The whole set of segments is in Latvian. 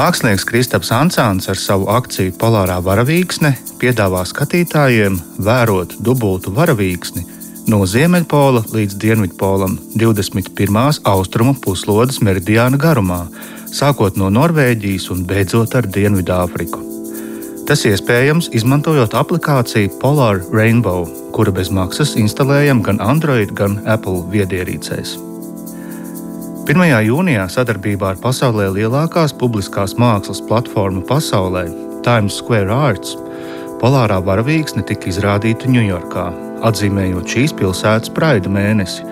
Mākslinieks Kristaps Ansāns ar savu akciju Polārā varavīksne piedāvā skatītājiem vērot dubultu varavīksni no Ziemeļpola līdz Dienvidpolam 21. austrumu puslodes meridiāna garumā, sākot no Norvēģijas un beidzot ar Dienvidāfriku. Tas iespējams izmantojot aplikāciju Polar Rainbow, kura bez maksas instalējama gan Android, gan Apple viedierīcēs. 1. jūnijā sadarbībā ar pasaulē lielākās publiskās mākslas platformu pasaulē, Times Square Arts, polārā varavīksne tika izrādīta Ņujorkā, atzīmējot šīs pilsētas praida mēnesi,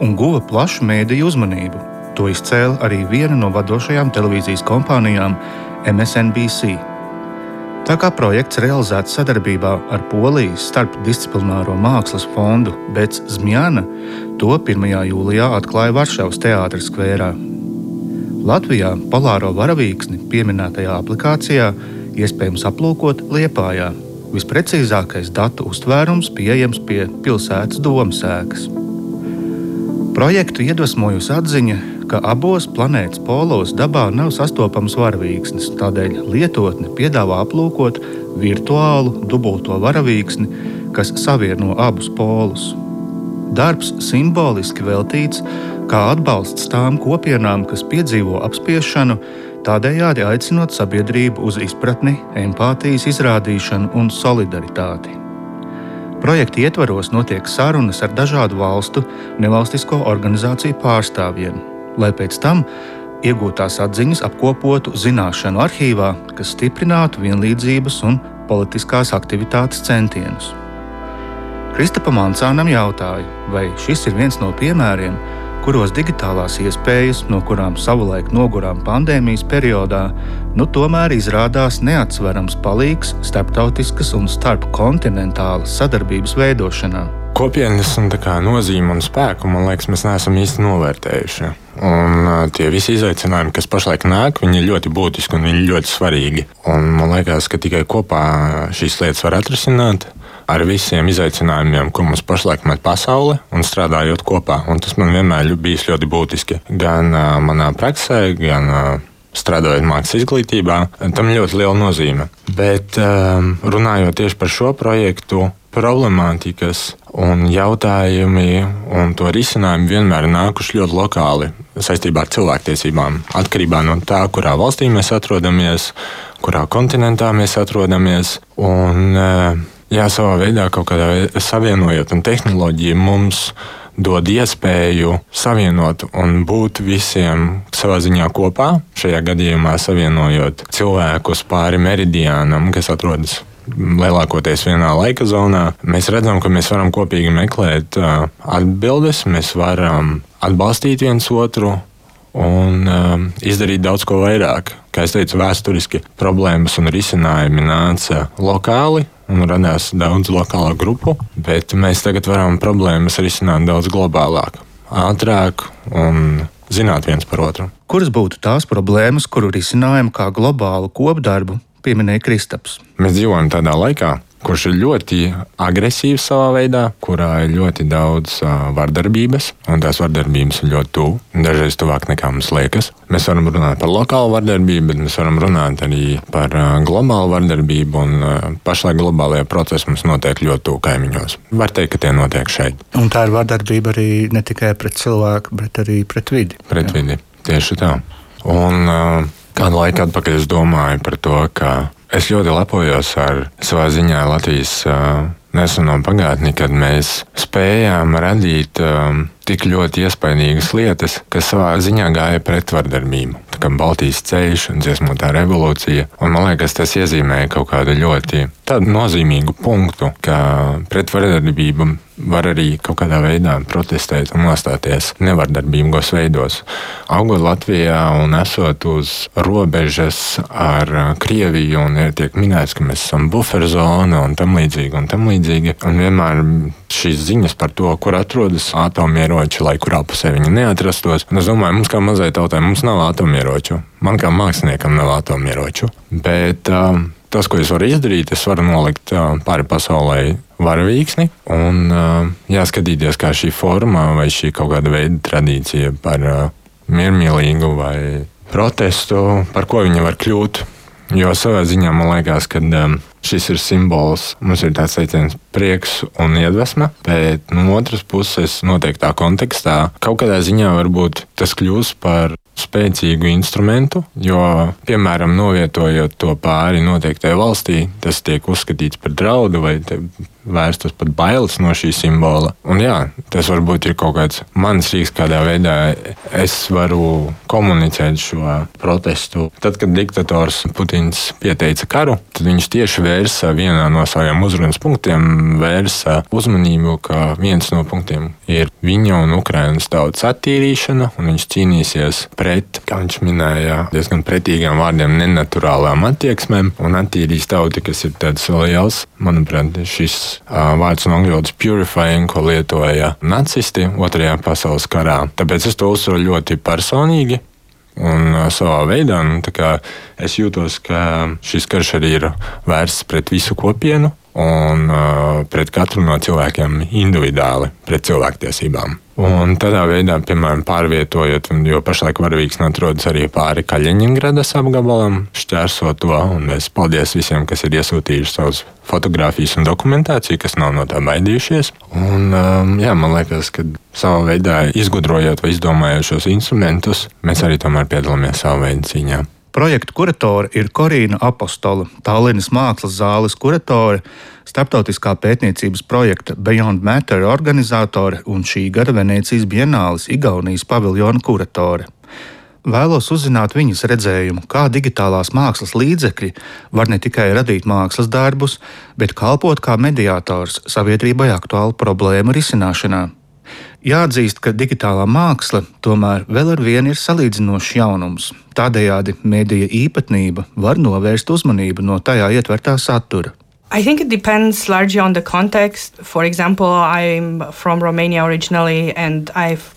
un guva plašu mēdīju uzmanību. To izcēla arī viena no vadošajām televīzijas kompānijām MSNBC. Tā kā projekts realizēts sadarbībā ar Polijas starpdisciplināro mākslas fondu Bets Zmiana, to 1. jūlijā atklāja Varšavas teātras skvērā. Latvijā polāro varavīksni pieminētajā aplikācijā iespējams aplūkot Liepājā. Visprecīzākais datu uztvērums pieejams pie pilsētas domas ēkas. Projektu iedvesmojusi atziņa, ka abos planētas polos dabā nav sastopams varavīksnes, tādēļ lietotne piedāvā aplūkot virtuālu dubulto varavīksni, kas savieno abus polus. Darbs simboliski veltīts kā atbalsts tām kopienām, kas piedzīvo apspiešanu, tādējādi aicinot sabiedrību uz izpratni, empātijas izrādīšanu un solidaritāti. Projekta ietvaros notiek sarunas ar dažādu valstu nevalstisko organizāciju pārstāvjiem, lai pēc tam iegūtās atziņas apkopotu zināšanu arhīvā, kas stiprinātu vienlīdzības un politiskās aktivitātes centienus. Kristapam Ansānam jautāja, vai šis ir viens no piemēriem, kuros digitālās iespējas, no kurām savulaik nogurām pandēmijas periodā, nu tomēr izrādās neatsverams palīgs starptautiskas un starpkontinentālas sadarbības veidošanā kopienas un nozīme un spēku, man liekas, mēs neesam īsti novērtējuši. Un tie visi izaicinājumi, kas pašlaik nāk, viņi ir ļoti būtiski un viņi ļoti svarīgi. Un man liekas, ka tikai kopā šīs lietas var atrisināt ar visiem izaicinājumiem, ko mums pašlaik met pasaule, un strādājot kopā. Un tas man vienmēr bijis ļoti būtiski. Gan uh, manā praksē, gan uh, strādājot mākslas izglītībā, tam ļoti liela nozīme. Bet um, runājot tieši par šo projektu, problemātikas un jautājumi un to risinājumi vienmēr nākuši ļoti lokāli saistībā ar cilvēktiesībām. Atkarībā no tā, kurā valstī mēs atrodamies, kurā kontinentā mēs atrodamies. Un, uh, jā, savā veidā kaut kādā veidā savienojot, un tehnoloģija mums dod iespēju savienot un būt visiem savā ziņā kopā. Šajā gadījumā savienojot cilvēkus pāri meridiānam, kas atrodas lielākoties vienā laika zonā. Mēs redzam, ka mēs varam kopīgi meklēt uh, atbildes, mēs varam atbalstīt viens otru un um, izdarīt daudz ko vairāk. Kā jau teicu, vēsturiski problēmas un risinājumi nāca lokāli. Un radās daudz lokālu grupu, bet mēs tagad varam problēmas risināt daudz globālāk, ātrāk un zināt viens par otru. Kuras būtu tās problēmas, kuru risinājumu kā globālu kopdarbu pieminēja Kristaps? Mēs dzīvojam tādā laikā, kurš ir ļoti agresīvs savā veidā, kurā ir ļoti daudz uh, vardarbības, un tās vardarbības ir ļoti tuvu, dažreiz tuvāk nekā mums liekas. Mēs varam runāt par lokālu vardarbību, bet mēs varam runāt arī par uh, globālu vardarbību, un uh, pašlaik globālajie procesi mums notiek ļoti tuvu kaimiņos. Var teikt, ka tie notiek šeit. Un tā ir vardarbība arī ne tikai pret cilvēku, bet arī pret vidi. Pret vidi, tieši tā. Un, uh, kādu laiku atpakaļ es domāju par to, ka Es ļoti lepojos ar savā ziņā Latvijas uh, neseno pagātni, kad mēs spējām radīt um, tik ļoti iespaidīgas lietas, kas savā ziņā gāja pret vardarbību. Tā kā Baltijas ceļš un dziesmotā revolūcija. Un man liekas, tas iezīmēja kaut kādu ļoti nozīmīgu punktu, ka pret vardarbību var arī kaut kādā veidā protestēt un nostāties nevardarbīgos veidos. Augot Latvijā un esot uz robežas ar Krieviju, un ir tiek minēts, ka mēs esam buferzona un tam līdzīgi, un tam līdzīgi. Un vienmēr šīs ziņas par to, kur atrodas atomieroči, lai kurā pusē viņi neatrastos. Un es domāju, mums kā mazai tautai mums nav atomieroču. Man kā māksliniekam nav atomieroču. Bet, uh, tas, ko es varu izdarīt, es varu nolikt pāri pasaulē varavīksni un jāskatīties, kā šī forma vai šī kaut kāda veida tradīcija par miermīlīgu vai protestu, par ko viņi var kļūt. Jo savā ziņā man liekas, ka um, šis ir simbols. Mums ir tāds teiciens, prieks un iedvesma, bet no otras puses, noteiktā kontekstā, kaut kādā ziņā varbūt tas kļūs par spēcīgu instrumentu, jo, piemēram, novietojot to pāri noteiktai valstī, tas tiek uzskatīts par draudu vai vērstas pat bailes no šī simbola. Un jā, tas varbūt ir kaut kāds mans rīks, kādā veidā es varu komunicēt šo protestu. Tad, kad diktators Putins pieteica karu, tad viņš tieši vērsa vienā no saviem uzrunas punktiem, vērsa uzmanību, ka viens no punktiem ir viņa un Ukrainas tautas attīrīšana, un viņš cīnīsies pret, kā viņš minēja, diezgan pretīgām vārdiem, nenaturālām attieksmēm un attīrīs tauti, kas ir tāds liels. Manuprāt, šis vārds no angļu valodas purifying, ko lietoja nacisti Otrajā pasaules karā. Tāpēc es to uzsveru ļoti personīgi. Un savā veidā nu, es jūtos, ka šis karš arī ir vērsts pret visu kopienu un uh, pret katru no cilvēkiem individuāli, pret cilvēktiesībām. Un tādā veidā, piemēram, pārvietojot, jo pašlaik varavīksne atrodas arī pāri Kaļiņģeradas apgabalam, šķērsot to. Es paldies visiem, kas ir iesūtījuši savus fotografijas un dokumentāciju, kas nav no tā baidījušies. Un, um, jā, man liekas, ka savā veidā izgudrojot vai izdomājot šos instrumentus, mēs arī tomēr piedalāmies savā veidā cīņā. Projekta kuratore ir Korīna Apostola, Tallinas mākslas zāles kuratore, starptautiskā pētniecības projekta Beyond Matter organizatore un šī gada Venecijas Bienāles Igaunijas paviljona kuratore. Vēlos uzzināt viņas redzējumu, kā digitālās mākslas līdzekļi var ne tikai radīt mākslas darbus, bet kalpot kā mediātors sabiedrībai aktuālu problēmu risināšanā. Jāatzīst, ka digitālā māksla tomēr vēl ar vienu ir salīdzinošs jaunums. Tādējādi mēdīja īpatnība var novērst uzmanību no tajā ietvertā satura. I think it depends largely on the context. For example, I'm from Romania originally and I've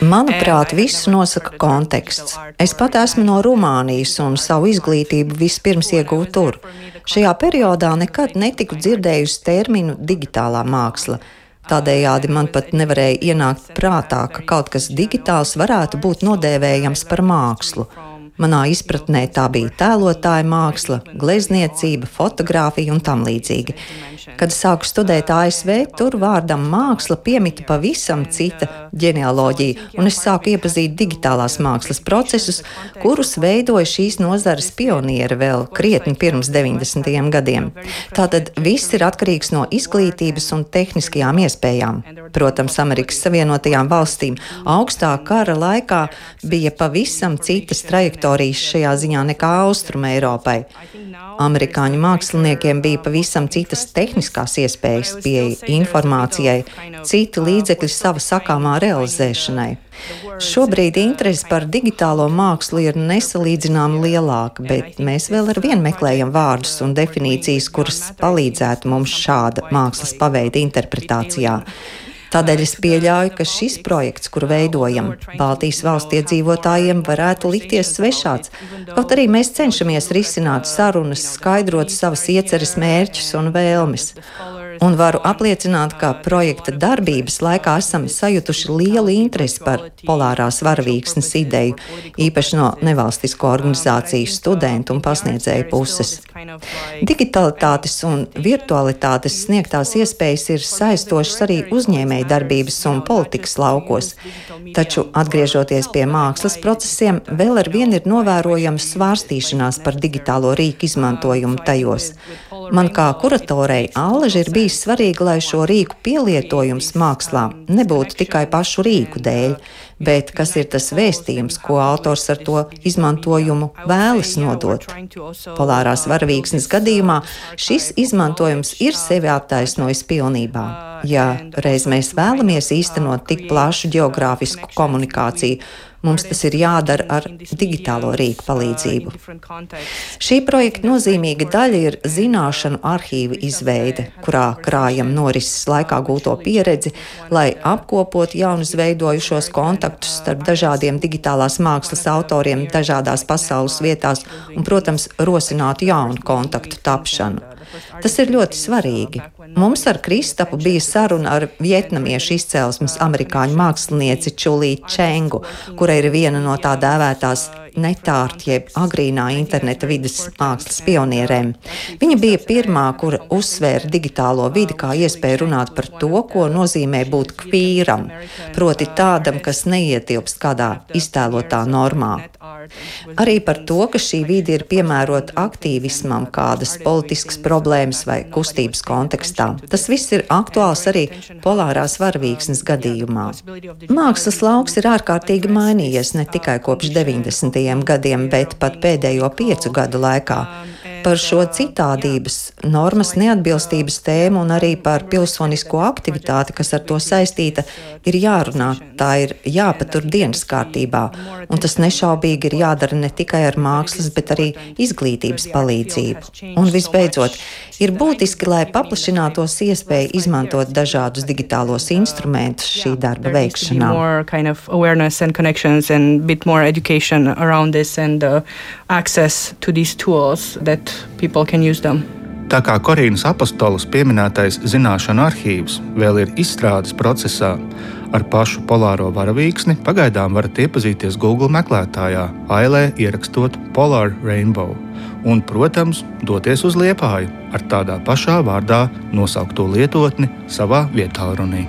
Manuprāt, visu nosaka konteksts. Es pat esmu no Rumānijas un savu izglītību vispirms iegūtu tur. Šajā periodā nekad netiku dzirdējusi terminu digitālā māksla. Tādējādi man pat nevarēja ienākt prātā, ka kaut kas digitāls varētu būt nodēvējams par mākslu. Manā izpratnē tā bija tēlotāja māksla, glezniecība, fotografija un tam līdzīgi. Kad sāku studēt ASV, tur vārdam māksla piemita pavisam cita ģenealoģija, un es sāku iepazīt digitālās mākslas procesus, kurus veidoja šīs nozares pionieri vēl krietni pirms 90. gadiem. Tātad viss ir atkarīgs no izglītības un tehniskajām iespējām. Protams, Amerikas Savienotajām valstīm augstā kara laikā bija pavisam citas trajektorijas šajā ziņā nekā Austrum Eiropai. Amerikāņu māksliniekiem bija pavisam citas tehniskās iespējas, pieeja informācijai, citi līdzekļi sava sakāmā realizēšanai. Šobrīd interese par digitālo mākslu ir nesalīdzināmi lielāka, bet mēs vēl ar vienu meklējam vārdus un definīcijas, kuras palīdzētu mums šāda mākslas paveida interpretācijā. Tādēļ es pieļauju, ka šis projekts, kuru veidojam, Baltijas valsts iedzīvotājiem varētu likties svešāds. Kaut arī mēs cenšamies risināt sarunas, skaidrot savas ieceres mērķus un vēlmes un varu apliecināt, ka projekta darbības laikā esam sajutuši lielu interesi par polārās varavīksnes ideju, īpaši no nevalstisko organizāciju studentu un pasniedzēju puses. Digitalitātes un virtualitātes sniegtās iespējas ir saistošas arī uzņēmēju darbības un politikas laukos, taču atgriežoties pie mākslas procesiem, vēl ar vienu ir novērojama svārstīšanās par digitālo rīku izmantojumu tajos. Man kā kuratorei Allaži ir bijis svarīgi, lai šo rīku pielietojums mākslā nebūtu tikai pašu rīku dēļ, bet kas ir tas vēstījums, ko autors ar to izmantojumu vēlas nodot. Polārās varavīksnes gadījumā šis izmantojums ir sevi attaisnojis pilnībā. Ja reiz mēs vēlamies īstenot tik plašu geogrāfisku komunikāciju, Mums tas ir jādara ar digitālo rīku palīdzību. Šī projekta nozīmīga daļa ir zināšanu arhīva izveide, kurā krājam norises laikā gūto pieredzi, lai apkopotu jaunizveidojušos kontaktus starp dažādiem digitālās mākslas autoriem dažādās pasaules vietās un, protams, rosinātu jaunu kontaktu tapšanu. Tas ir ļoti svarīgi. Mums ar Kristapu bija saruna ar vietnamiešu izcelsmes amerikāņu mākslinieci Čulī Čengu, kura ir viena no tā dēvētās netārta jeb agrīnā interneta vidas mākslas pionierēm. Viņa bija pirmā, kura uzsvēra digitālo vidi kā iespēju runāt par to, ko nozīmē būt kvīram, proti tādam, kas neietilpst kādā iztēlotā normā. Arī par to, ka šī vide ir piemērota aktīvismam, kādas politiskas problēmas vai kustības kontekstā. Tas viss ir aktuāls arī polārās varavīksnes gadījumā. Mākslas lauks ir ārkārtīgi mainījies ne tikai kopš 90 gadiem, bet pat pēdējo piecu gadu laikā par šo citādības, normas neatbilstības tēmu un arī par pilsonisko aktivitāti, kas ar to saistīta, ir jārunā. Tā ir jāpatur dienas kārtībā, un tas nešaubīgi ir jādara ne tikai ar mākslas, bet arī izglītības palīdzību. Un visbeidzot, ir būtiski, lai paplašinātos iespēja izmantot dažādus digitālos instrumentus šī darba veikšanā. Kind of access to these tools that people can use them. Tā kā Korīnas apostolas pieminētais zināšanu arhīvs vēl ir izstrādes procesā, ar pašu polāro varavīksni pagaidām varat iepazīties Google meklētājā, ailē ierakstot Polar Rainbow. Un, protams, doties uz liepāju ar tādā pašā vārdā nosaukto lietotni savā vietā runī.